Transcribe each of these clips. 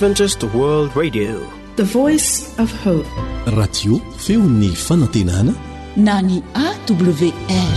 Adventist World Radio, the voice of hope. Radio feony fanantenana na ny AWR.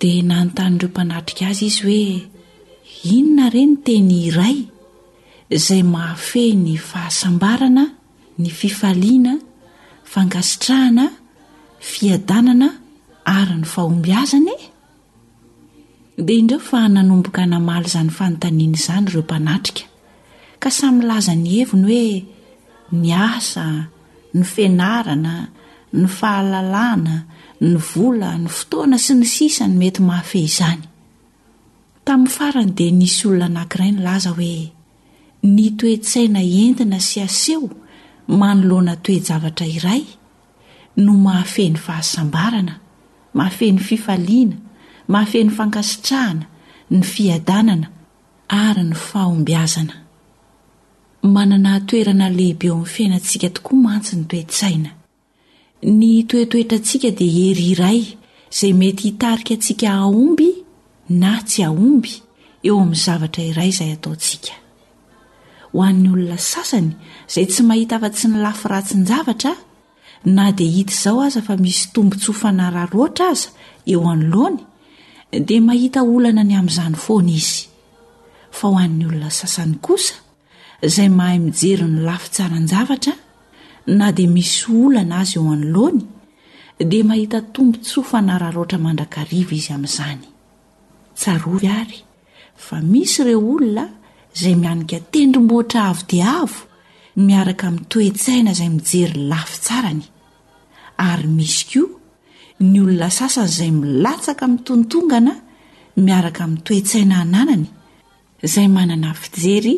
dia nanontani'ireo mpanatrika azy izy hoe inona re ny teny iray izay mahafehy ny fahasambarana ny fifaliana fankasitrahana fiadanana ary ny fahombiazana e dia indreo fa nanomboka namaly izany fanontaniana izany ireo mpanatrika ka samy milaza ny heviny hoe ny asa, ny fianarana, ny fahalalana, ny vola, ny fotoana sy ny sisa no mety mahafehy izany. Tamin'ny farany dia nisy olona anankiray nilaza hoe ny toe-tsaina entina sy aseho manoloana toe-javatra iray no mahafehy ny fahasambarana, mahafehy ny fifaliana, mahafehy ny fankasitrahana, ny fiadanana, ary ny fahombiazana. Manana toerana lehibe eo amin'ny fiainantsika tokoa mantsy ny toe-tsaina. Ny toetoetrantsika dia hery iray izay mety hitarika antsika hahomby na tsy hahomby eo amin'ny zavatra iray izay ataontsika. Ho an'ny olona sasany izay tsy mahita afa-tsy ny lafy ratsin-javatra, Na dia hita izao aza fa misy tombontsoa fanararaotra aza eo anoloany, dia mahita olana ny amin'izany foana izy. Fa ho an'ny olona sasany kosa, izay mahay mijery ny lafy tsaran-javatra, na dia misy olana aza eo anoloany, dia mahita tombontsoa fanararaotra mandrakariva izy amin'izany. Tsarovy àry fa misy ireo olona izay mianika tendrombohitra avo dia avo miaraka amin'ny toe-tsaina izay mijery lafy tsarany ary misy koa ny olona sasany izay milatsaka mitontongana miaraka amin'ny toe-tsaina hananany izay manana fijery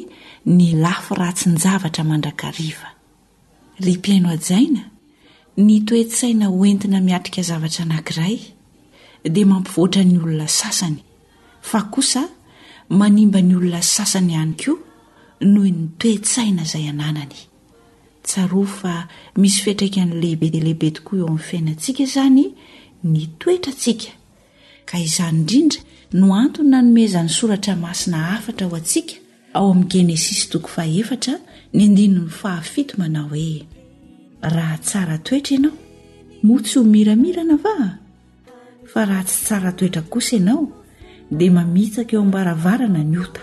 ny lafy ratsin-javatra mandrakariva Ry mpihaino hajaina, ny toe-tsaina hoentina miatrika zavatra anankiray dia mampivoatra ny olona sasany, fa kosa manimba ny olona sasany ihany koa noho ny toe-tsaina izay ananany. Tsarovy fa misy fiantraikany lehibe dia lehibe tokoa eo amin'ny fiainantsika izany ny toetrantsika Ka izany indrindra no antony nanomezan'ny soratra masina hafatra ho antsika ao amin'ny Genesisy toko fahefatra ny andininy fahafito manao hoe Raha tsara toetra ianao, moa tsy ho miramirana va? Fa raha tsy tsara toetra kosa ianao, dia mamitsaka eo am-baravarana ny ota.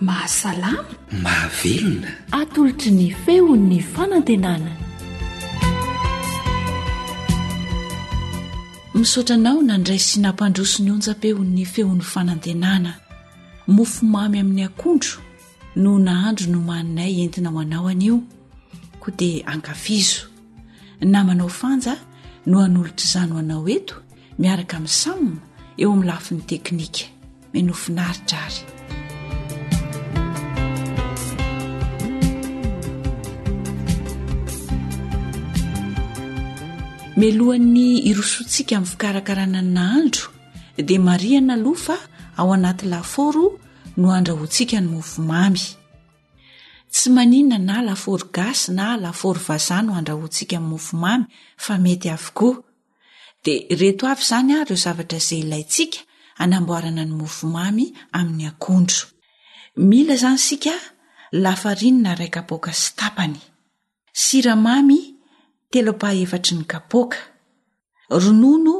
Mahasalama. Mahavelona. Atolotry ny feon'ny fanantenana. Misaotra anao nandray sy nampandroso ny onjam-peon'ny feon'ny fanantenana. Mofo mamy amin'ny akondro no nahandro nomaninay entina ho anao anio. Koa dia ankafizo. Namanao Fanja no hanolotra izany ho anao eto miaraka amin'ny Sam eo amin'ny lafiny teknika. Mino finaritra ary. Melohan'ny hirosoantsika amin'ny fikarakarana ny nahandro dia marihana aloha fa ao anaty lafaoro no andrahoantsika ny mofomamy. Tsy maninona na lafaoro gasy na lafaoro vazaha no andrahoantsika ny mofomamy fa mety avokoa. Dia ireto avy izany ary ireo zavatra izay ilaintsika hanamboarana ny mofomamy amin'ny akondro. Mila izany isika lafarinina iray kapoaka sy tapany, siramamy telo ampahaefatry ny kapoaka, ronono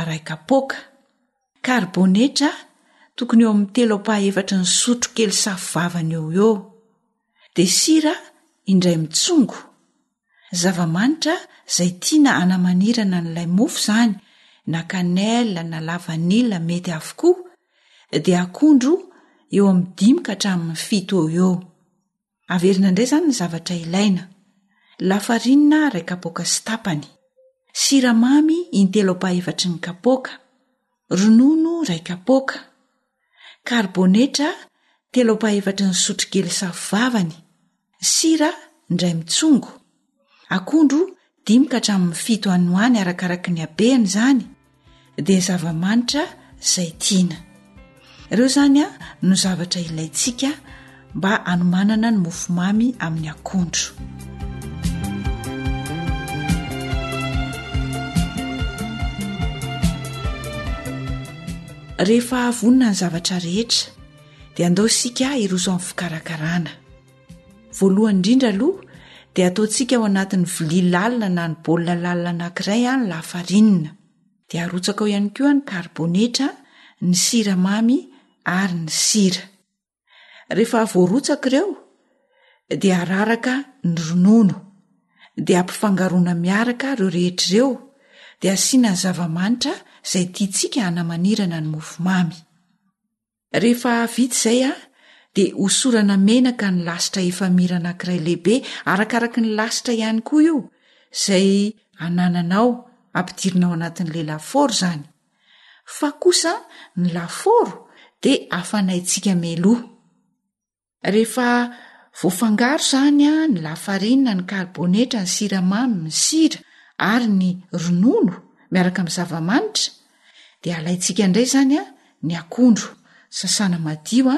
iray kapoaka, karibonetra tokony eo amin'ny telo ampahaefatry ny sotro kely safo vavany eo ho eo, dia sira indray mitsongo, Zava-manitra izay tiana hanamanirana an'ilay mofo izany, na cannelle na la vanille mety avokoa, dia akondro eo amin'ny dimy ka hatramin'ny fito eo ho eo. Averina indray izany ny zavatra ilaina, lafarinina iray kapoaka sy tapany, siramamy intelo ampahefatry ny kapoaka, ronono iray kapoaka, Karibonetra telo ampahefatry ny sotrokely safo-vavany. Sira indray mitsongo. Akondro dimy ka hatramin'ny fito any ho any arakaraky ny habeny izany dia ny zava-manitra izay tiana. Ireo izany no zavatra ilaintsika. mba hanomanana ny mofomamy amin'ny akondro. Rehefa vonona ny zavatra rehetra, dia andao isika hiroso amin'ny fikarakarana. Voalohany indrindra aloha, dia ataontsika ao anatin'ny vilia lalina na ny baolina lalina anankiray ny lafarinina. Dia arotsaka ao ihany koa ny karibonetra, ny siramamy ary ny sira. rehefa voarotsaka ireo dia araraka ny ronono dia ampifangaroana miaraka ireo rehetra ireo dia asiana ny zava-manitra izay tiantsika hanamanirana ny mofo mamy rehefa vita izay a dia hosorana menaka ny lasitra efamira anankiray lehibe arakaraky ny lasitra ihany koa io izay anananao ampidirinao anatin'ny lelafory izany Fa kosa ny lafaoro dia afanaintsika mialoha. Rehefa voafangaro izany ny lafarinina, ny karibonetra, ny siramamy, ny sira ary ny ronono miaraka amin'ny zava-manitra dia alaintsika indray izany ny akondro, sasana madio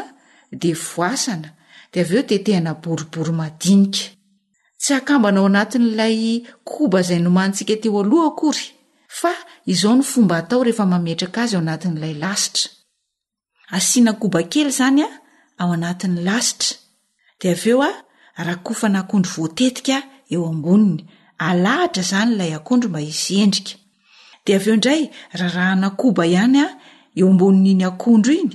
dia voasana dia avy eo tetehana boribory madinika. Tsy hakambana ao anatin'ilay koba izay nomanintsika teo aloha akory, fa izao no fomba atao rehefa mametraka azy ao anatin'ilay lasitra. Asiana koba kely izany ao anatin'ny lasitra, dia avy eo rakofana akondro voatetika eo amboniny. Alahatra izany ilay akondro mba hisy endrika. dia avy eo indray rarahana koba ihany a eo ambonin'iny akondro iny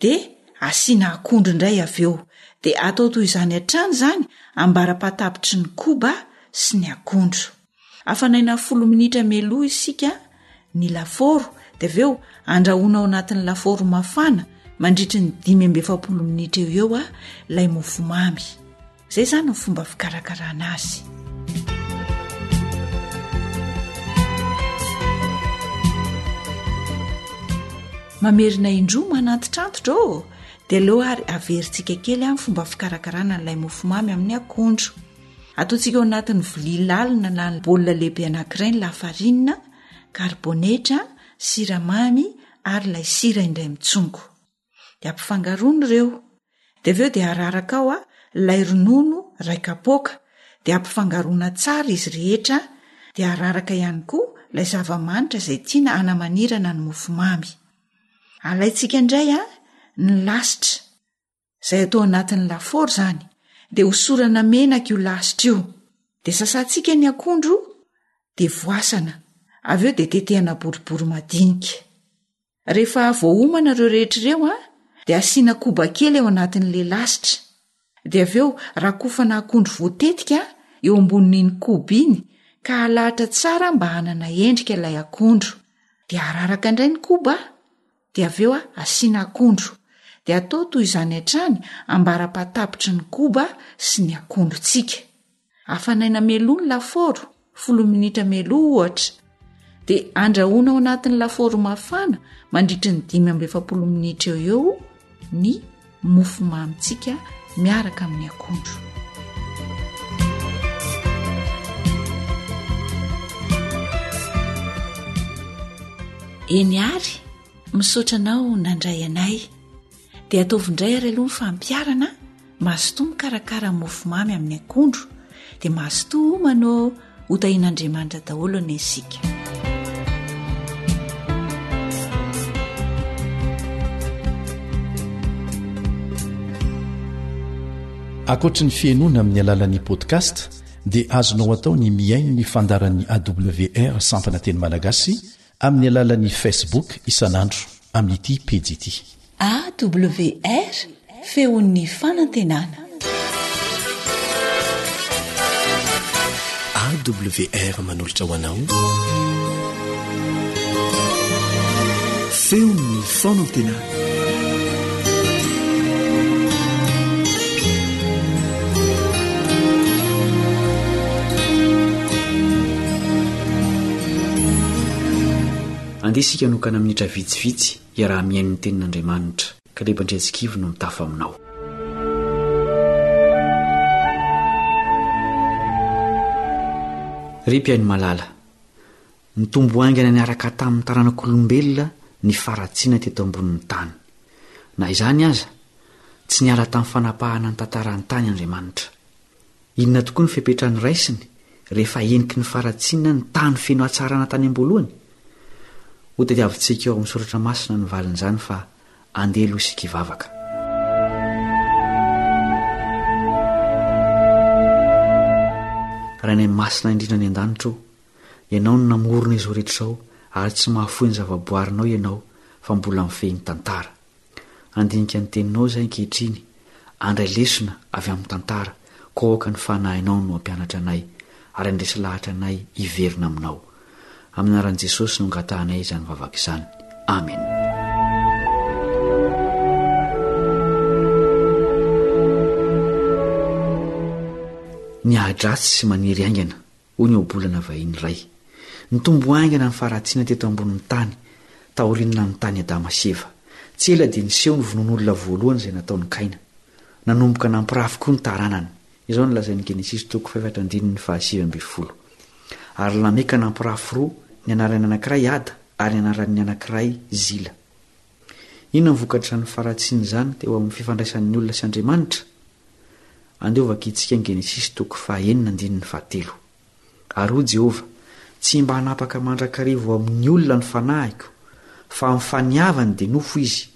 de asiana akondro indray avy eo de atao toy izany hatrany izany ambara-patabitry ny koba sy ny akondro afanaina folo minitra meloa isika ny lafaoro de avy eo andrahona ao anatin'ny lafaoro mafana mandritry ny dimy amby efapolo minitra eo eo a ilay mofomamy izay izany ny fomba fikarakarana azy mamerina indroa manantitrantotra ô dia aleo ary averintsika kely amin'ny fomba fikarakarana n'ilay mofomamy amin'ny akondro ataontsika ao anatin'ny vilia lalina na ny baolina lehibe anankiray ny lafarinina karbonetra siramamy ary ilay sira indray mitsongo de ampifangaroany ireo de avy eo de araraka ao a lay ronono ray kapoaka de ampifangaroana tsara izy rehetra de araraka ihany koa lay zava-manitra izay tiana anamanirana ny mofo mamy alaintsika indray a ny lasitra izay atao anatin'ny lafaoro izany de hosorana menaka io lasitra io de sasantsika ny akondro de voasana avy eo de tetehana boribory madinika rehefa voaomana ireo rehetra ireo a dia asiana koba kely eo anatin'la lasitra dia avy eo rakofana akondro voatetika eo ambonin'iny koba iny ka halahatra tsara mba hanana endrika ilay akondro dia araraka indray ny koba dia avy eo a asiana akondro dia atao toy izany hatrany ambara-pahatapitry ny koba sy ny akondrontsika Afanaina meloa ny lafaoro, folo minitra meloa ohatra, dia andrahoina ao anatin'ny lafaoro mafana mandritry ny dimy amby efapolo minitra eo eo ny mofo mamintsika miaraka amin'ny akondro. Eny ary, misaotra anao nandray anay. dia ataovy indray ary aloha ny fampiarana mazotoa mikarakara ny mofo mamy amin'ny akondro dia mazotoa ho manao hotahin'andriamanitra daholo ny isika akoatry ny fihainoana amin'ny alalan'ny podcast dia azonao atao ny mihaino ny fandaran'ny awr sampana teny malagasy Amin'ny alalan'ny Facebook isan'andro amin'ity pejy ity. AWR, feon'ny fanantenana. AWR manolotra ho anao feon'ny fanantenana. Andeha isika hanokana minitra vitsivitsy hiaraha-mihaino ny Tenin'Andriamanitra. Kaleba Andriantsikivy no mitafo aminao. Ry mpihaino malala, Nitombo haingana niaraka tamin'ny taranak'olombelona ny faharatsiana teto ambonin'ny tany. Na izany aza, tsy niala tamin'ny fanapahana ny tantaran'ny tany Andriamanitra. Inona tokoa ny fepetra noraisiny rehefa heniky ny faharatsiana ny tany feno hatsarana tany am-boalohany? Hotadiavintsika ao amin'ny soratra masina ny valin'izany fa andeha aloha isika hivavaka. Rainay masina indrindra any an-danitra o, Ianao no namorona izao rehetra izao ary tsy mahafoy ny zavaboarinao Ianao fa mbola mifehy ny tantara. Handinika ny Teninao izahay ankehitriny, handray lesona avy amin'ny tantara koa aoka ny Fanahinao no hampianatra anay ary handresy lahatra anay hiverina Aminao. Amin'ny anaran'i Jesosy no angatahanay izany vavaka izany. Amen. Ny ahi-dratsy sy maniry haingana. hoy ny ohabolana vahiny iray. Nitombo haingana ny faharatsiana teto ambonin'ny tany, taorian'ny nanontan'i Adama sy Eva. Tsy ela dia niseho ny vonoan'olona voalohany izay nataon'i Kaina. Nanomboka nampirafy koa ny taranany. Izao no lazain'ny Genesisy toko fahefatra andininy fahasivy ambin'ny folo, Ary Lameka nampirafy roa, ny anaran'ny anankiray Ada, ary ny anaran'ny anankiray Zila. Inona no vokatra nifaratsian'izany teo amin'ny fifandraisan'ny olona sy Andriamanitra? Andeha ho vakintsika ny Genesisy toko fahenina andininy fahatelo. Ary hoy Jehovah, Tsy mba hanapaka mandrakariva ho amin'ny olona ny fanahiko, fa amin'ny faniavany dia nofo izy,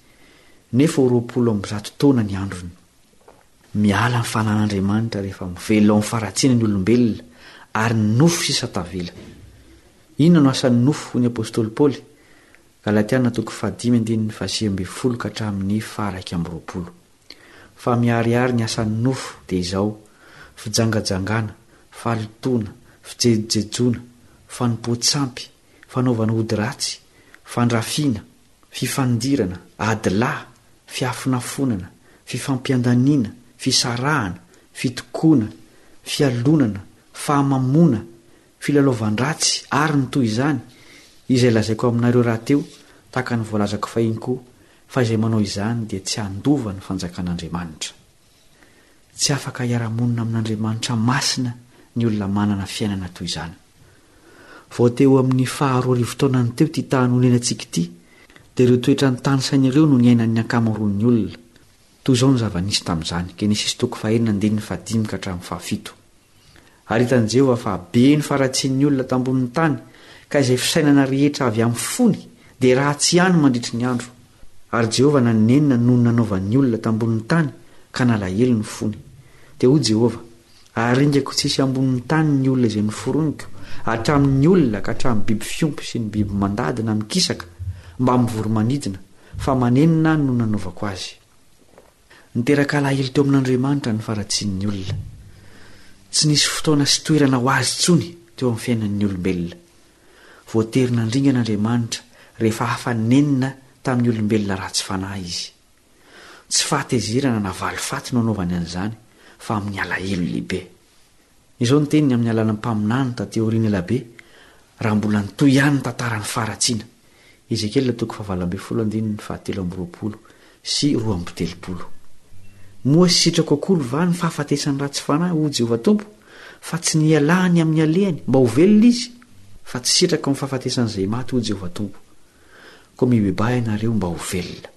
nefa ho roapolo amby zato taona ny androny. Miala ny fanan'Andriamanitra rehefa mivelona ao amin'ny faharatsiana ny olombelona, ary ny nofo sisa tavela. Inona no asan'ny nofo, hoy ny apostoly Paoly? Galatiana toko fahadimy andininy fahasivy ambin'ny folo ka hatramin'ny faha-iraika amby roapolo. Fa miharihary ny asan'ny nofo dia izao, fijangajangana, fahalotoana, fijejojejoana, fanompoan-tsampy, fanaovana ody ratsy, fandrafiana, fifandirana, adilahy, fiafonafonana, fifampiandaniana, fisarahana, fitokoana, fialonana, fahamamoana, Filalaovan-dratsy àry ny toy izany, izay lazaiko aminareo rahateo, tahaka ny voalazako fahiny koa, fa izay manao izany dia tsy handova ny fanjakan'Andriamanitra. Tsy afaka hiara-monina amin'Andriamanitra masina ny olona manana fiainana toy izany. Vao teo amin'ny faha roa arivo taonany teo ity tany onenantsika ity, dia ireo toetran'ny tany saina ireo no niainan'ny ankamaroan'ny olona. Toy izao ny zava-nisy tamin'izany, Genesisy toko fahenina andininy fahadimy ka hatramin'ny fahafito. Ary hitan'i Jehovah fa be ny faharatsian'ny olona tao ambonin'ny tany, ka izay fisainana rehetra avy amin'ny fony dia ratsy ihany mandritry ny andro. Ary Jehovah nanenina noho ny nanaovan'ny olona tao ambonin'ny tany, ka nalahelo ny fony. Dia hoy Jehovah, Haringako tsy hisy ambonin'ny tany ny olona izay noforoniko, hatramin'ny olona ka hatramin'ny biby fiompy sy ny biby mandady na mikisaka, mbamin'ny voromanidina, fa manenina aho no nanaovako azy. Niteraka alahelo teo amin'Andriamanitra ny faharatsian'ny olona. Tsy nisy fotoana sy toerana ho azy intsony teo amin'ny fiainan'ny olombelona. Voatery nandringana Andriamanitra rehefa afa nenina tamin'ny olombelona ratsy fanahy izy. Tsy fahatezerana na valifaty no anaovany an'izany fa amin'ny alahelo lehibe. Izao ny teniny amin'ny alalan'ny mpaminany taty aoriana elabe, raha mbola nitohy ihany ny tantaran'ny faharatsiana. Ezekiela toko fahavalo ambin'ny folo andininy fahatelo amby roapolo sy roa amby telopolo. Moa tsy sitrako akory va ny fahafatesan'ny ratsy fanahy, hoy Jehovah Tompo, fa tsy ny hialany amin'ny alehany, mba ho velona izy? Fa tsy sitrako amin'ny fahafatesan'izay maty, hoy Jehovah Tompo. Koa mibebaha ianareo mba ho velona.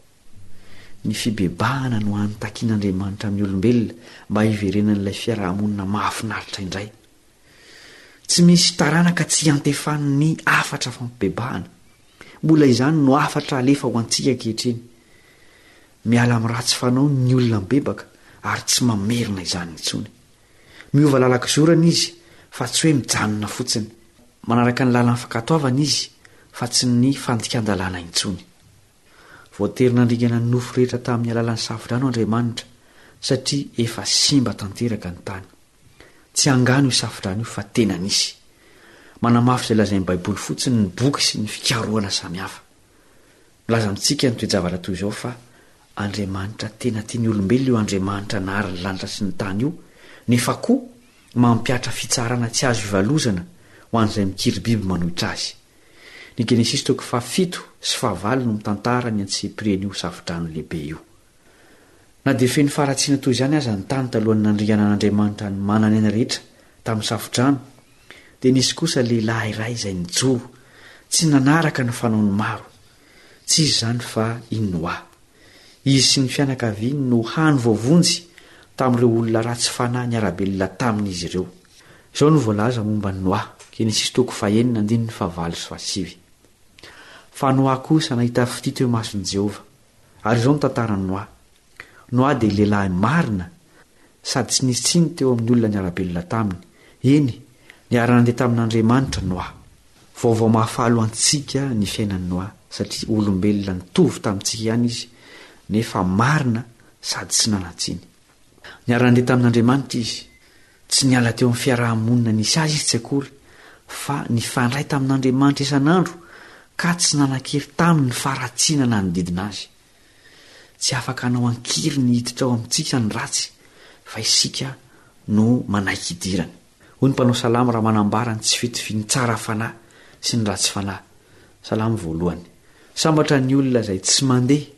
Ny fibebahana no hany takin'Andriamanitra amin'ny olombelona mba hiverenan'ilay fiaraha-monina mahafinaritra indray. Tsy misy taranaka tsy iantefan'ny hafatra fampibebahana. Mbola izany no hafatra alefa ho antsika ankehitriny. Miala amin'ny ratsy fanao ny olona mibebaka ary tsy mamerina izany intsony. Miova lalan-kizorana izy fa tsy hoe mijanona fotsiny. Manaraka ny lalan'ny fankatoavana izy fa tsy ny fandikan-dalàna intsony. Voatery nandringana ny nofo rehetra tamin'ny alalan'ny safodrano Andriamanitra, satria efa simba tanteraka ny tany. Tsy angano io safodrano io fa tena nisy. Manamafy izay lazain'ny Baiboly fotsiny ny boky sy ny fikarohana samihafa. Milaza amintsika ny toe-javatra toy izao fa Andriamanitra tena tian'ny olombelona io Andriamanitra nahary ny lanitra sy ny tany io, nefa koa mampihatra fitsarana tsy azo ivalozana ho an'izay mikiribiby manohitra azy. Ny Genesisy toko fahafito sy fahavalo no mitantara ny antsipirian'io safo-drano lehibe io. Na dia feno faharatsiana toy izany aza ny tany talohan'ny nandringanan'Andriamanitra ny manan'aina rehetra tamin'ny safo-drano, dia nisy kosa lehilahy iray izay nijoro tsy nanaraka ny fanaon'ny maro. Tsy iza izany fa i Noa. Izy sy ny fianakaviany no hany voavonjy tamin'ireo olona ratsy fanahy niara-belona tamin'izy ireo. Izao no voalaza momba an'i Noa, Genesisy toko fahenina, andininy fahavalo sy fahasivy. Fa Noa kosa nahita fitia teo imason'i Jehovah. Ary izao no tantaran'i Noa, Noa dia lehilahy marina sady tsy nisy tsiny teo amin'ny olona niara-belona taminy. Eny, niara-nandeha tamin'Andriamanitra Noa. Vaovao mahafaly ho antsika ny fiainan'i Noa, satria olombelona nitovy tamintsika ihany izy, nefa marina sady tsy nanan-tsiny. Niara-nandeha tamin'Andriamanitra izy. Tsy niala teo amin'ny fiaraha-monina nisy azy izy tsy akory, fa nifandray tamin'Andriamanitra isan'andro ka tsy nanan-kery taminy ny faharatsiana nanodidina azy. Tsy afaka hanao an-kiry ny hiditra ao amintsika ny ratsy, fa isika no manaiky hidirany. Hoy ny mpanao salamo raha manambara ny tsy fitovian'ny tsara fanahy sy ny ratsy fanahy, Salamo voalohany, Sambatra ny olona izay tsy mandeha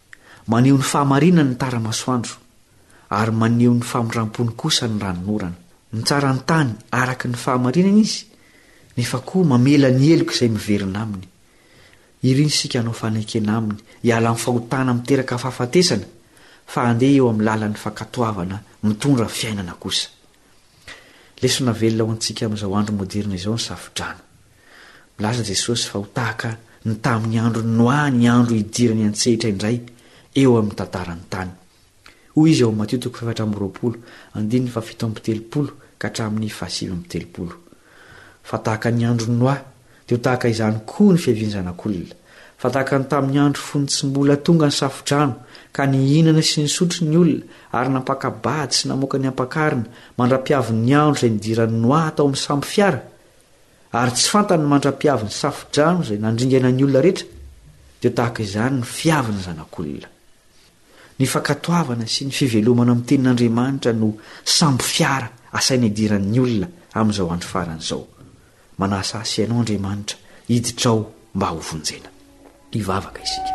Maneho ny fahamarinany ny tara-masoandro, ary maneho ny famindram-pony kosa ny ranonorana. Mitsara ny tany araka ny fahamarinany izy, nefa koa mamela ny heloka izay miverina aminy. Iriny isika hanao fanekena aminy hiala amin'ny fahotana miteraka fahafatesana, fa handeha eo amin'ny lalan'ny fankatoavana mitondra fiainana kosa. Lesona velona ho antsika amin'izao andro moderina izao ny Safodrano. Nilazan'i Jesosy fa ho tahaka ny tamin'ny andron'i Noa ny andro hidirany an-tsehitra indray eo amin'ny tantaran'ny tany. Hoy izy ao amin'ny Matio toko fahefatra amby roapolo, andininy fahafito amby telopolo ka hatramin'ny fahasivy amby telopolo, Fa tahaka ny andron'i Noa, dia ho tahaka izany koa ny fiavian'ny Zanak'olona. Fa tahaka ny tamin'ny andro fony tsy mbola tonga ny Safodrano, ka nihinana sy nisotro ny olona, ary nampaka-bady sy namoaka ny ampakarina, mandra-piavin'ny andro izay nidiran'i Noa tao amin'ny sambo-fiara, ary tsy fantany ny mandra-pihavin'ny safodrano izay nandringana ny olona rehetra, dia tahaka izany ny fihavin'ny Zanak'olona. Ny fankatoavana sy ny fivelomana amin'ny Tenin'Andriamanitra no sambo fiara asaina idiran'ny olona amin'izao andro farany izao. Manasas ianao Andriamanitra hiditra ao mba hovonjena. Hivavaka isika.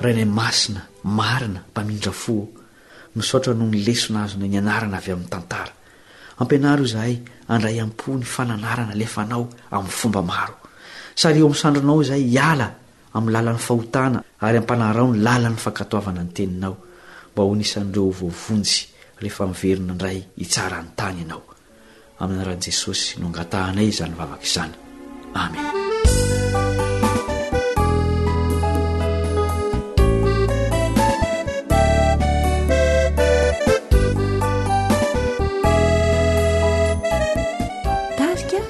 Rainay Masina, marina, mpamindra fo ô, Misaotra noho ny lesona azonay nianarana avy amin'ny tantara. Ampianaro izahay handray am-po ny fananarana alefanao amin'ny fomba maro. Sariho amin'ny sandrinao izahay hiala amin'ny lalan'ny fahotana ary ampanaraho ny lalan'ny fankatoavana ny Teninao mba ho anisan'ireo ho voavonjy rehefa miverina indray hitsara ny tany ianao. Amin'ny anaran'i Jesosy no angatahanay izany vavaka izany. Amen.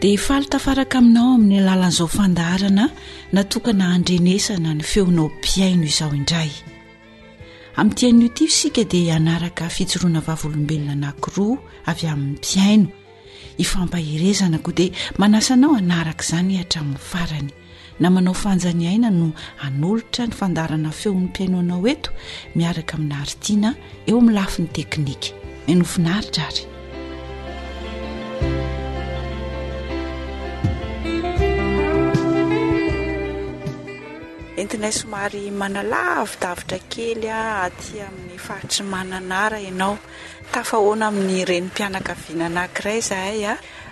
dia faly tafaraka aminao amin'ny alalan'izao fandaharana natokana handrenesana ny feonao mpiaino izao indray amin'ity ain'io tia isika dia hianaraka fijoroana vavolombelona nakiroa avy amin'ny mpiaino ifampaherezana koa dia manasanao hanaraka izany hatramin'ny farany na manao fanja ny aina no hanolotra ny fandarana feon'ny mpiaino anao eto miaraka amin'ny Aritiana eo amin'ny lafiny teknika. Mihaino finaritra ary. Entinay somary manalavidavitra kely aty amin'ny faritry Mananara ianao. Tafahoana amin'ny renim-pianakaviana anankiray izahay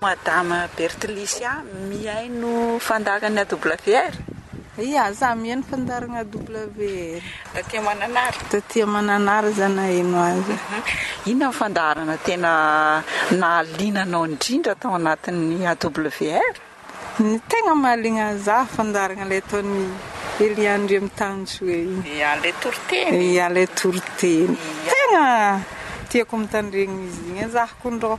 Madama Bertlicia mihaino fandaharan'ny AWR? Ia, za mihaino fandaharana AWR. Taty Mananara? Taty Mananara za naheno azy. Inona ny fandaharana tena nahaliana anao indrindra tao anatin'ny AWR? Ny tegna mahaliana za fandaharana ilay ataon'i Elia Andriamitanjoe iny. Ia, ilay toriteny? Ia, ilay toriteny. Tegna tiako mitandregny izy igny e, za koa ndrô.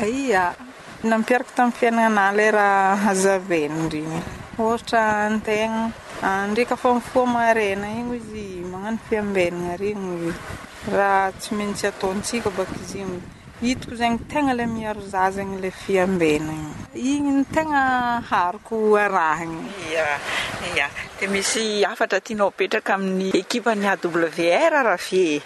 Ia, nampihariko tamin'ny fiainana ilay raha hazavain'i Ndry. Ohatra, ny tegna, Ndry ka fa mifoha maraina iny izy magnano fiambenana regny, raha tsy maintsy ataontsika baka izy igny. Hitako zegny tegna ilay miaro zaza igny ilay fiambenana igny. Igny no tegna haroko arahina. Ia, ia. Dia misy hafatra tianao apetraka amin'ny ekipan'ny AWR raha ve e?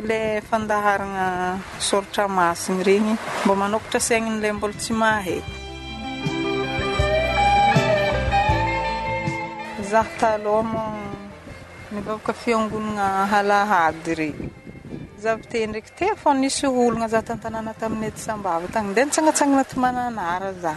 Ilay fandaharagna soratra masina ireny mba manokatra saign'ilay mbola tsy mahay. Izaho taloha moa nivavaka fiangonagna alahady ireny. Izaho avy teo ndraiky teo fô nisy ologna zah tan-tanàna taminay tsy sambava tagny. Ndeha nitsangantsangana aty Mananara zah.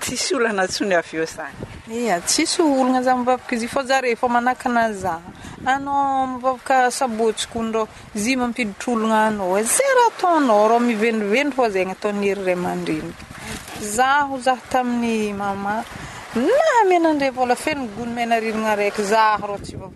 Tsisy olana tsony avy eo zany. Ia tsisy olana za mivavaka zy fa za rehefa manakana za anô mivavaka sabotsy ko ndrô zy mampiditry olana anô ze raha ataonao rô mivendrivendry fô zegny ataon'ny hery ray aman-dreniko zaho za tamin'ny mama naha menandre vôla feno gony menarivony araiky za rô tsy vavaka.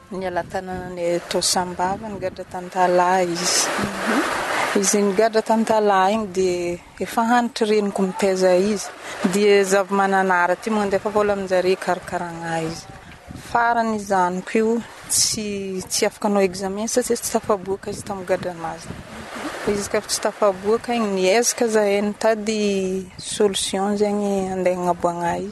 Niala an-tananan'i Ayrton Sambava nigadra tan-dalahy izy. Izy nigadra tan-dalahy iny dia efa hanitry reniko mitaiza izy. Dia zava-mananara aty mandefa vola amin-jareo hikarakarana izy. Farany i zaniko io tsy tsy afaka hanao examen satsia tsy tafaboaka izy tamin'ny gadrana azy. Izy ka tsy tafaboaka iny niezaka zahay nitady solution zegny handeha hagnaboana izy.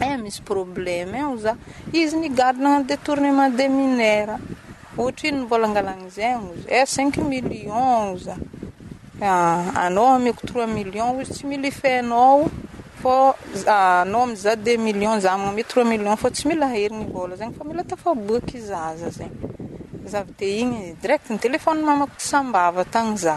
Eh misy problème eh oza. Izy ny garde nagnano detournement de mineur. Ohatry ino ny vola angalany zegny oza. Eh cinq millions oza. Ah anao ameko trois millions ozy tsy mila ifehinao fô za anao mizaha deux millions za magname trois millions fô tsy mila ahery ny vola zegny fa mila tafaboaky zaza zegny. Za avy teo igny direct ny téléphone mamako tsy sambava tagny za.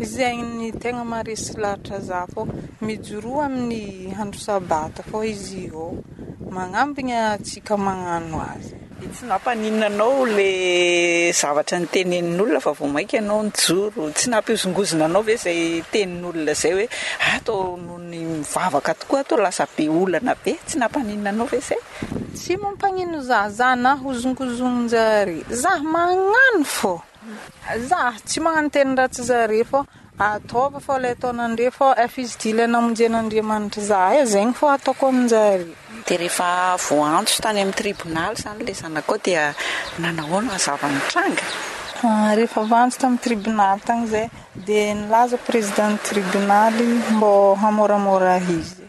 Izay ain'ny tegna maharesy lahatra za fô, mijoroa amin'ny andro sabata fô izy ô. Magnambigny antsika magnano azy. Dia tsy nampaninona anao ilay zavatra notenenin'olona fa vao mainka ianao nijoro. Tsy nampihozongozona anao ve izay tenin'olona izay hoe, ato noho ny mivavaka tokoa ato lasa be olana be. Tsy nampaninona anao ve izay? Tsy mampaninona za. Za nahozongozon-jare. Za magnano fô. Za tsy magnano teny ratsy zare fô ataovy fô le ataonandre fô efa izy ty le namonjen'Andriamanitra za e zegny fô ataoko aminjare. Dia rehefa voaantso tany amin'ny tribonaly izany ilay zanakao dia nanahoana ny zava-nitranga? Rehefa voaantso tamin'ny tribonaly tany izahay dia nilaza ny prezidan'ny tribonaly mbô hamoramora izy.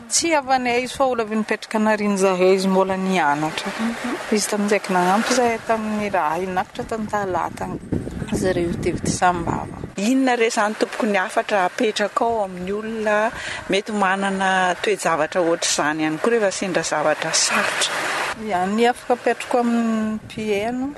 Tsy avy any aiz fa ola avy nipetraka anariny zahay izy mbola nianatra izy taminjaiky nagnampy zahay taminy raha hinakatra tany tala tany zareo tevy ty sambava. Inona re izany tompoko ny hafatra apetrakao amin'ny olona mety manana toe-javatra ohatr'izany ihany koa rehefa sendra zavatra sarotra? Ny afaka apetrako amin'ny mpiheno.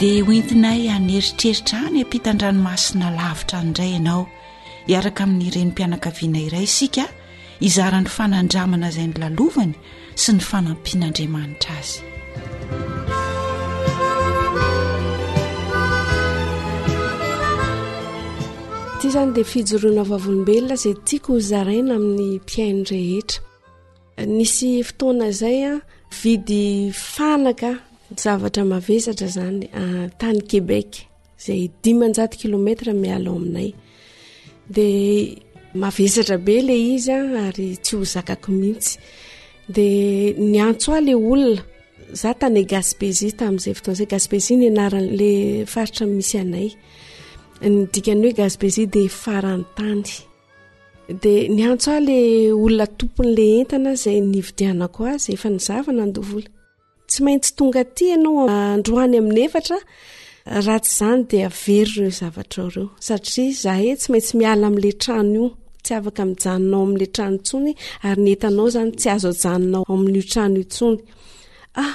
Dia hoentinay haneritreritra any ampitan-dranomasina lavitra any indray ianao, hiaraka amin'ny renim-pianakaviana iray isika, hizara ny fanandramana izay nilalovany sy ny fanampian'Andriamanitra azy. Ity izany dia fijoroana vavolombelona izay tiako ho zaraina amin'ny mpihaino rehetra. Nisy fotoana izay a, vidy fanaka zavatra mavesatra zany tany Québec izay dimanjato kilomètre miala ao aminay dia mavesatra be le izy a ary tsy ho zakako mihitsy dia niantso ahy le olona za tany Gaspésie tamin'izay fotoana izay Gaspésie ny anaran'le faritra misy anay ny dikan'ny hoe Gaspésie dia farany tany dia niantso ahy ilay olona tompon'ilay entana izay nividianako azy efa nizava nandoa vola tsy maintsy tonga aty ianao androany amin'ny efatra raha tsy izany dia very ireo zavatra ao ireo satria izahay tsy maintsy miala amin'ilay trano io tsy afaka mijanona ao amin'ilay trano intsony ary ny entanao izany tsy azo ajanona ao amin'io trano io intsony ah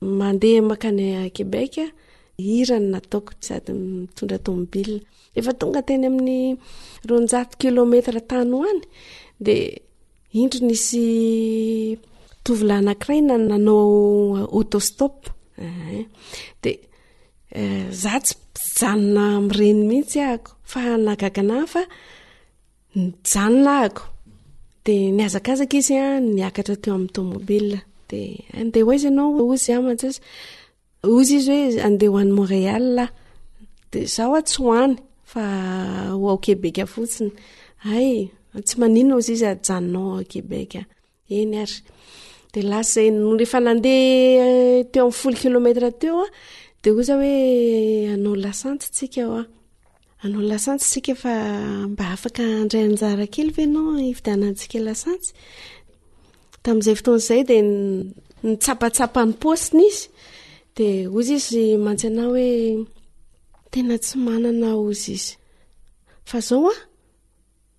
Mandeha makany Québec hirany nataoko sady mitondra tomobile. Efa tonga teny amin'ny roanjato kilometatra tany ho any dia indro nisy tovolahy anankiray nanao autostop. Eh, dia eh, za tsy janona mireny mihitsy ahako fa nagagana fa nijanonako de nihazakazaka izy a niakatra teo amin'ny tomobile de andeha hoaiza ianao ozy a mantsasy ozy izy hoe andeha ho any montréal a de zaho a tsy ho any fa ho ao quebec fotsiny ay tsy manina ozy izy ajanonao ao quebec eny ary de lasa eny no rehefa nandeha eh, teo amin'ny folo kilometra teo a de oza hoe anao lasanty tsika oa anao lasanty tsika fa mba afaka andray anjara kely ve nao ividianantsika lasanty tamin'izay fotoana izay de nitsapatsapa ny posiny izy de ozy izy mantsy anao hoe tena tsy manana ozy izy fa zao a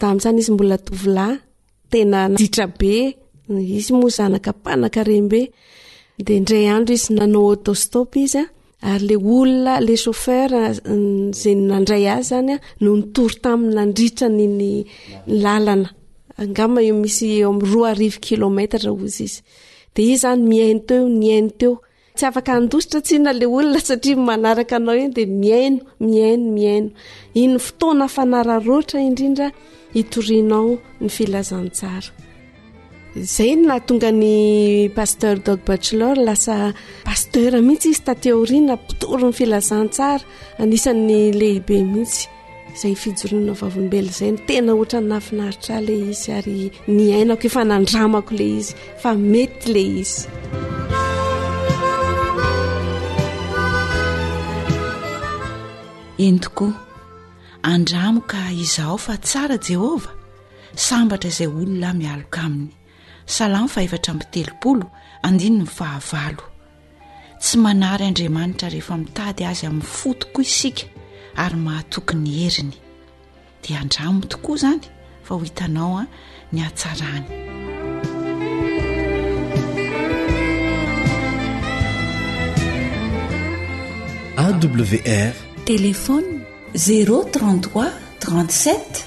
Damsa nisy mbola tovolahy tena ditra be izy moa zanaka mpanakarembe dia indray andro izy nanao autostop izy a ary le olona le chauffeur izay nandray azy zany a no nitory taminy nandritra ny ny lalana angamba eo misy eo amin'ny roa arivo kilometatra hozy izy dia izy zany mihaino teo nihaino teo Tsy afaka handositra tsinona ilay olona satria manaraka anao eny dia mihaino, mihaino, mihaino. Iny fotoana fanararoatra indrindra itorianao ny filazantsara. Izay no nahatonga ny pasteur Doug Bachelor lasa pasteur mihitsy izy taty aoriana, mpitory ny filazantsara, anisan'ny lehibe mihitsy. izay fijoroana vavolombelona izay ny tena ohatran'ny nahafinaritra ahy ilay izy ary niainako efa nandramako ilay izy fa mety ilay izy eny tokoa andramo ka izaho fa tsara jehovah sambatra izay olona mialoka aminy salamo fa efatra ami'ny telopolo andininy fahavalo Tsy manary Andriamanitra rehefa mitady azy amin'ny fo tokoa isika ary mahatoky ny heriny. Dia andramo tokoa izany fa ho hitanao an ny hatsarany. AWR Téléphone 033 37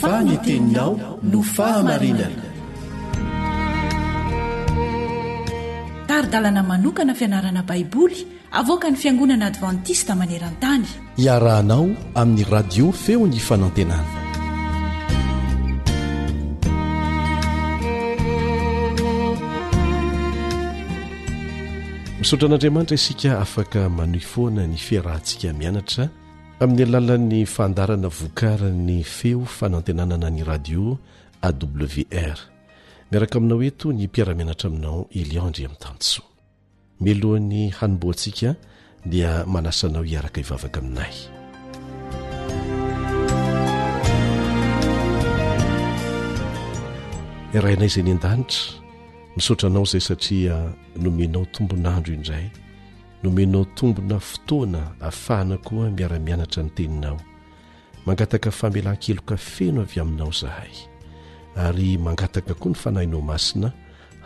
fa ny teninao no fahamarinana tari-dalana manokana fianarana baiboly avoaka ny fiangonana advantista maneran-tany Iarahanao amin'ny radio feo ny fanantenana. Misaotra an'Andriamanitra isika afaka manohy foana ny fiarahantsika mianatra amin'ny alalan'ny fandarana vokarin'ny feo fanantenanana ny radio awr miaraka aminao eto ny mpiaramianatra aminao elion ndriamitansoa Mialohan'ny hanombohantsika dia manasa anao hiaraka hivavaka aminay. Rainay izay ny an-danitra, misaotra anao izay satria nomenao tombon'andro indray, nomenao tombona fotoana afahana koa miara-mianatra ny teninao. Mangataka famelan-keloka feno avy aminao izahay, ary mangataka koa ny fanahinao masina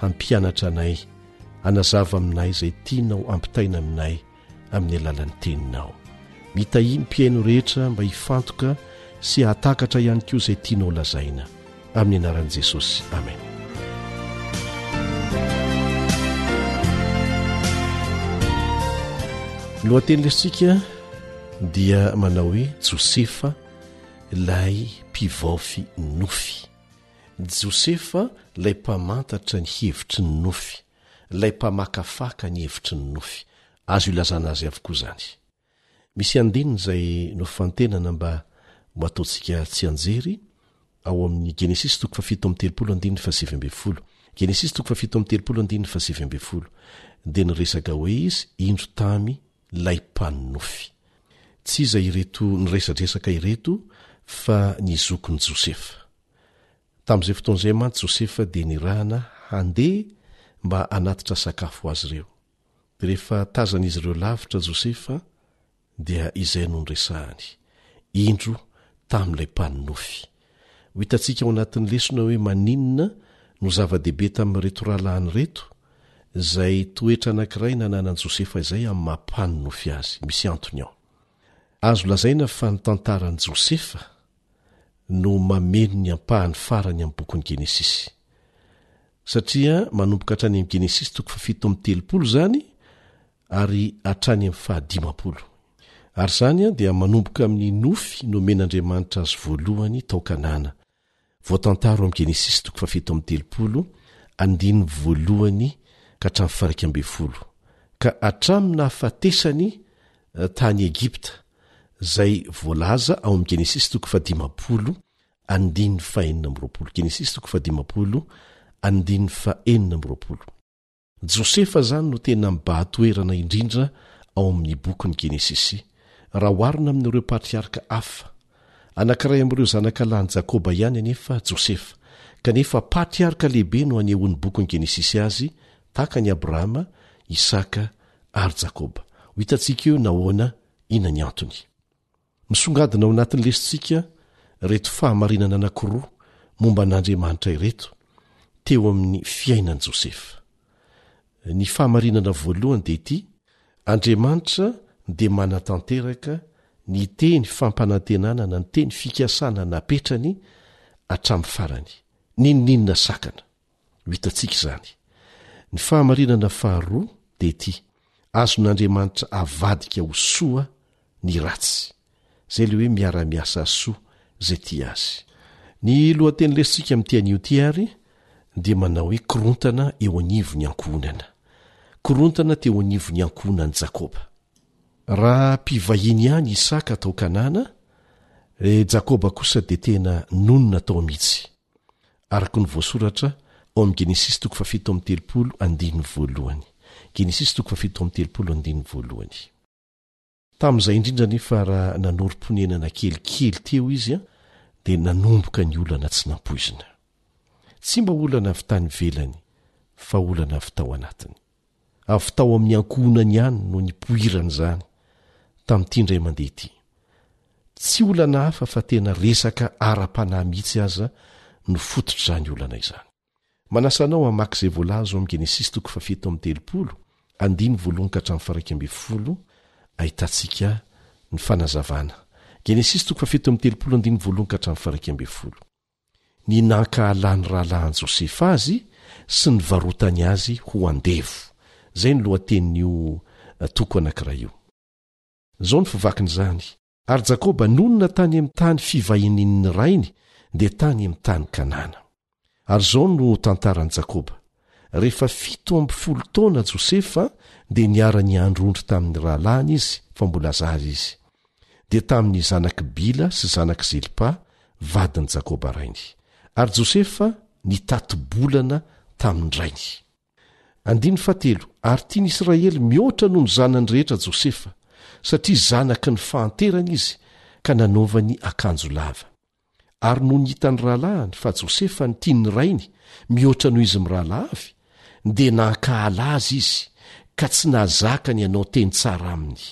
hampianatra anay. Hanazava aminay izay tianao hampitaina aminay amin'ny alalan'ny Teninao. Mitahià ny mpihaino rehetra mba hifantoka sy hahatakatra ihany koa izay tianao holazaina. Amin'ny anaran'i Jesosy. Amena. Ny lohateny lesintsika dia manao hoe Josefa ilay mpivaofy nofy. Josefa ilay mpamantatra ny hevitry ny nofy, ilay mpamakafaka ny hevitry ny nofy. Azo ilazana azy avokoa izany. Misy andininy izay nofantenana mba ho ataontsika tsianjery, ao amin'ny Genesisy toko fahafito amby telopolo andininy fahasivy ambin'ny folo. Genesisy toko fahafito amby telopolo andininy fahasivy ambin'ny folo. Dia niresaka hoe izy indro tamy lay mpanonofy. Tsy iza ireto niresadresaka ireto fa ny zokiny Josefa. Tamin'izay fotoana izay mantsy Josefa dia nirahana handeha mba hanatitra sakafo ho azy ireo. Dia rehefa tazan'izy ireo lavitra Josefa dia izay no niresahany. Indro tamin'ilay mpanonofy. Ho hitantsika ao anatin'ny lesona hoe maninona no zava-dehibe tamin'ireto rahalahy ireto izay toetra anankiray nananan'i Josefa izay amin'ny maha mpanonofy azy. Misy antony ao. Azo lazaina fa ny tantaran'i Josefa no mameno ny ampahany farany amin'ny bokin'ny Genesisy. Satria manomboka hatrany amin'ny Genesisy toko fahafito amby telopolo izany ary hatrany amin'ny faha dimampolo, ary izany dia manomboka amin'ny nofy nomen'Andriamanitra azy voalohany tao Kanana, voatantara ao amin'ny Genesisy toko fahafito amby telopolo, andininy voalohany ka hatramin'ny faharaika ambin'ny folo, ka hatramin'ny nahafatesany tany Egypta, izay voalaza ao amin'ny Genesisy toko fahadimampolo, andininy fahenina amby roapolo, Genesisy toko fahadimampolo, andininy fahenina amby roapolo. Josefa izany no tena mibahan-toerana indrindra ao amin'ny bokin'ny Genesisy, raha oharina amin'ireo patriarka hafa. Anankiray amin'ireo zanaka lahin'i Jakoba ihany anefa Josefa, kanefa patriarka lehibe no anehoan'ny bokin'ny Genesisy azy, tahaka an'i Abrahama, Isaka, ary Jakoba. Ho hitantsika eo nahoana, inona ny antony. Misongadina ao anatin'ny lesintsika ireto fahamarinana anankiroa momba an'Andriamanitra ireto teo amin'ny fiainan'i Josefa. Ny fahamarinana voalohany dia ity, Andriamanitra dia manatanteraka ny teny fampanantenana na ny teny fikasana napetrany hatramin'ny farany, n'inon'inona sakana. Ho hitantsika izany. Ny fahamarinana faharoa dia ity, azon'Andriamanitra avadika ho soa ny ratsy. Izay ilay hoe miara-miasa soa izay tia azy. Ny lohateny resintsika amin'ity anio ity àry dia manao hoe korontana eo anivon'ny ankohonana. Korontana teo anivon'ny ankohonan'i Jakoba. Raha mpivahiny ihany i Isaka tao Kanana, i Jakoba kosa dia tena nonina tao mihitsy. araka ny voasoratra ao amin'ny Genesisy toko fahafito amby telopolo andininy voalohany. Genesisy toko fahafito amby telopolo andininy voalohany. Tamin'izay indrindra anefa raha nanorim-ponenana kelikely teo izy dia nanomboka ny olana tsy nampoizina. Tsy mba olana avy tany ivelany fa olana avy tao anatiny. Avy tao amin'ny ankohonany ihany no nipoirany izany, tamin'ity indray mandeha ity. Tsy olana hafa fa tena resaka ara-panahy mihitsy aza no fototr'izany olana izany. Manasa anao hamaky izay voalaza ao amin'ny Genesisy toko fahafito amby telopolo, andininy voalohany ka hatramin'ny faharaika ambin'ny folo, ahitantsika ny fanazavana. Genesisy toko fahafito amby telopolo, andininy voalohany ka hatramin'ny faharaika ambin'ny folo. ny nankahalan'ny rahalahiny Josefa azy sy nivarotany azy ho andevo. Izay no lohatenin'io toko anankiray io. Izao ny fivakin'izany, Ary Jakoba nonina tany amin'ny tany fivahinian'ny rainy, dia tany amin'ny tany Kanana. Ary izao no tantaran'i Jakoba, Rehefa fito amby folo taona Josefa dia niara-niandry ondry tamin' ny rahalahiny izy fa mbola zara izy, dia tamin' ny zanak' i Bila sy zanak' i Zilpa, vadin' i Jakoba rainy. Ary Josefa nitati-bolana tamin' ny rainy. Andininy fahatelo, Ary tian' Israely mihoatra noho ny zanany rehetra Josefa, satria zanak' ny fahanterany izy, ka nanaovany akanjo lava. Ary nony hitan'ny rahalahiny fa Josefa no tian'ny rainy mihoatra noho izy mirahalahy avy, dia nankahala azy izy ka tsy nahazaka ny hanao teny tsara aminy.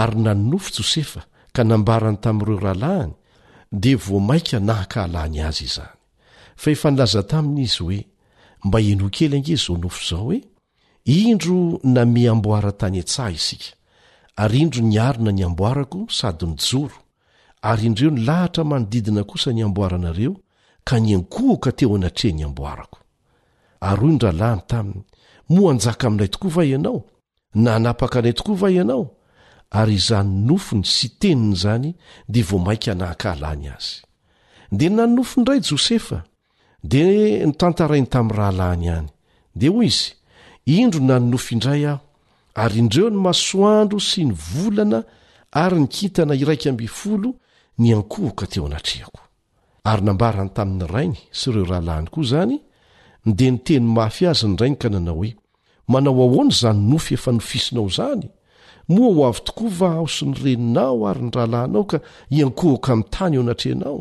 Ary nanonofy Josefa ka nambarany tamin'ireo rahalahiny, dia vao mainka nahankahalany azy izany. Fa efa nilaza taminy izy hoe, Mba henoy kely ange izao nofy izao e! Indro nameha amboara tany an-tsaha isika, ary indro niarina ny amboarako sady nijoro, ary indreo ny lahatra manodidina kosa ny amboaranareo ka niankohoka teo anatrehan'ny amboarako ary hoy ny rahalahiny taminy moa anjaka aminay tokoa va ianao na anapaka anay tokoa va ianao ary izany nofony sy teniny izany dia vao mainka nahankahalany azy dia nanofy indray josefa Dia notantarainy tamin'ny rahalahiny ihany. Dia hoy izy, Indro nanonofy indray aho, ary indreo ny masoandro sy ny volana ary ny kintana iraika ambin'ny folo niankohoka teo anatrehako. Ary nambarany tamin'ny rainy sy ireo rahalahiny koa izany, dia niteny mafy azy ny rainy ka nanao hoe, Manao ahoana izany nofy efa nofisinao izany? Moa ho avy tokoa va aho sy ny reninao ary ny rahalahinao ka hiankohoka amin'ny tany eo anatrehanao?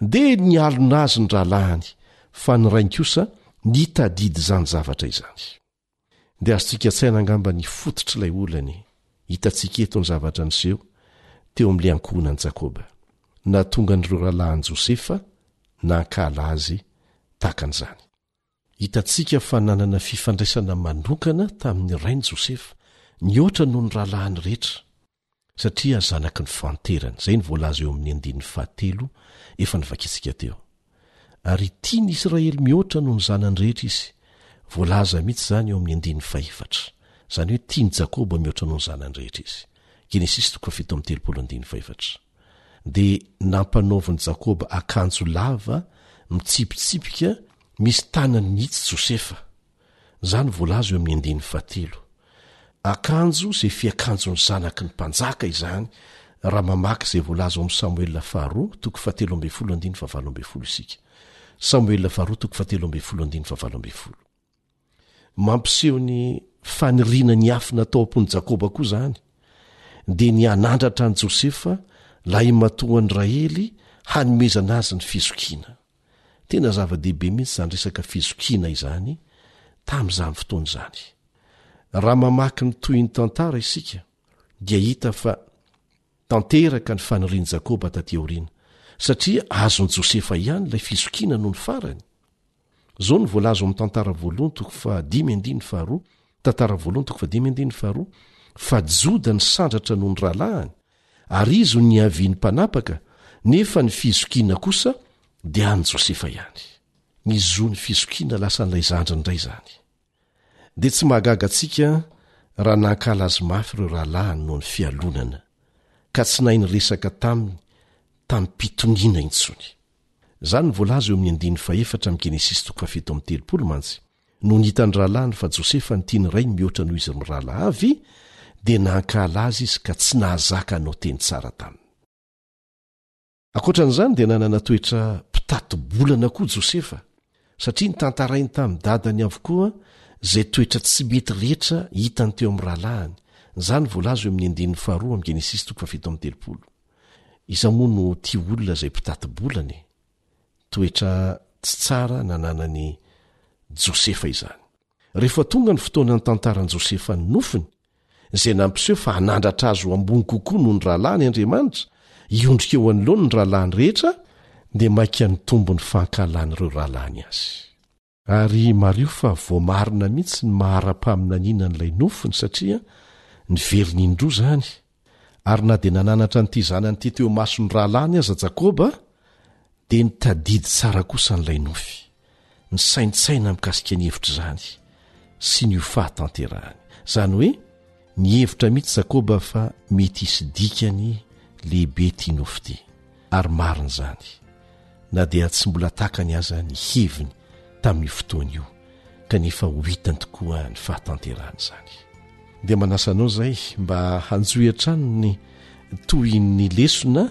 Dia nialona azy ny rahalahiny, fa ny rainy kosa nitadidy izany zavatra izany. Dia azontsika an-tsaina angamba ny fototr'ilay olana e! Hitantsika eto ny zavatra niseho teo amin'ilay ankohonan'i Jakoba. Nahatonga an'ireo rahalahin'i Josefa nankahala azy tahaka an'izany. Hitantsika fa nanana fifandraisana manokana tamin'ny rainy Josefa, nihoatra noho ny rahalahiny rehetra. satria zanaky ny fanterany, izay no voalaza eo amin'ny andininy fahatelo efa novakintsika teo. Ary tia ny Israely mihoatra noho ny zanany rehetra izy, voalaza mihitsy izany eo amin'ny andininy fahefatra, izany hoe tia an'i Jakoba mihoatra noho ny zanany rehetra izy. Genesisy toko fahafito amby telopolo andininy fahefatra. Dia nampanaovin'i Jakoba akanjo lava mitsipitsipika misy tanany mihitsy Josefa. Izany voalaza eo amin'ny andininy fahatelo. Akanjo izay fiakanjon'ny zanaky ny mpanjaka izany raha mamaky izay voalaza ao amin'ny Samoela faharoa toko fahatelo ambin'ny folo andininy fahavalo ambin'ny folo isika. Samoela faharoa toko fahatelo ambin'ny folo andininy fahavalo ambin'ny folo. Mampiseho ny faniriana niafina tao am-pon'i Jakoba koa izany, dia ny hanandratra an'i Josefa, lahimatoan'i Rahely, hanomezana azy ny fizokiana. Tena zava-dehibe mihitsy izany resaka fizokiana izany tamin'izany fotoana izany. Raha mamaky ny tohin'ny tantara isika dia hita fa tanteraka ny fanirian'i Jakoba taty aoriana, satria azon'i Josefa ihany ilay fizokiana nony farany. Izao no voalaza ao amin'ny Tantara voalohany toko fahadimy andininy faharoa, Tantara voalohany toko fahadimy andininy faharoa, fa Joda nisandratra noho ny rahalahiny, Ary izy no niavian'ny mpanapaka, nefa ny fizokiana kosa dia an'i Josefa ihany. Ny zo ny fizokiana lasan'ilay zandriny indray izany. Dia tsy mahagaga antsika raha nankala azy mafy ireo rahalahiny noho ny fialonana, ka tsy nahay niresaka taminy tamim-pitoniana intsony. Izany no voalaza eo amin'ny andininy fahefatra amin'ny Genesisy toko fahafito amby telopolo mantsy. Nony hitan'ny rahalahiny fa Josefa no tian'ny rainy mihoatra noho izy mirahalahy avy, dia nankahala azy izy ka tsy nahazaka hanao teny tsara taminy. Ankoatra an'izany, dia nanana toetra mpitati-bolana koa Josefa, satria notantarainy tamin'ny dadany avokoa izay toetra tsy mety rehetra hitany teo amin'ny rahalahiny, izany no voalaza eo amin'ny andininy faharoa amin'ny Genesisy toko fahafito amby telopolo. Iza moa no tia olona izay mpitati-bolana e? Toetra tsy tsara nananan'i Josefa izany. Rehefa tonga ny fotoana nitantaran'i Josefa ny nofiny, izay nampiseho fa hanandratra azy ho ambony kokoa noho ny rahalahiny Andriamanitra, hiondrika eo anoloany ny rahalahiny rehetra, dia mainka nitombo ny fankahalan'ireo rahalahiny azy. Ary mariho fa voamarina mihitsy ny maha ara-paminaniana an'ilay nofony satria niverina indroa izany, ary na dia nananatra an'ity zanany ity teo imason'ny rahalahiny aza Jakoba dia nitadidy tsara kosa an'ilay nofy, nisaintsaina mikasika ny hevitr'izany sy ny ho fahatanterahany, izany hoe, Nihevitra mihitsy Jakoba fa mety hisy dikany lehibe ity nofy ity, ary marina izany, na dia tsy mbola takany aza ny heviny tamin'io fotoana io, kanefa ho hitany tokoa ny fahatanterahany izany. Dia manasa anao izay mba hanjohy hatrany ny tohin'ny lesona.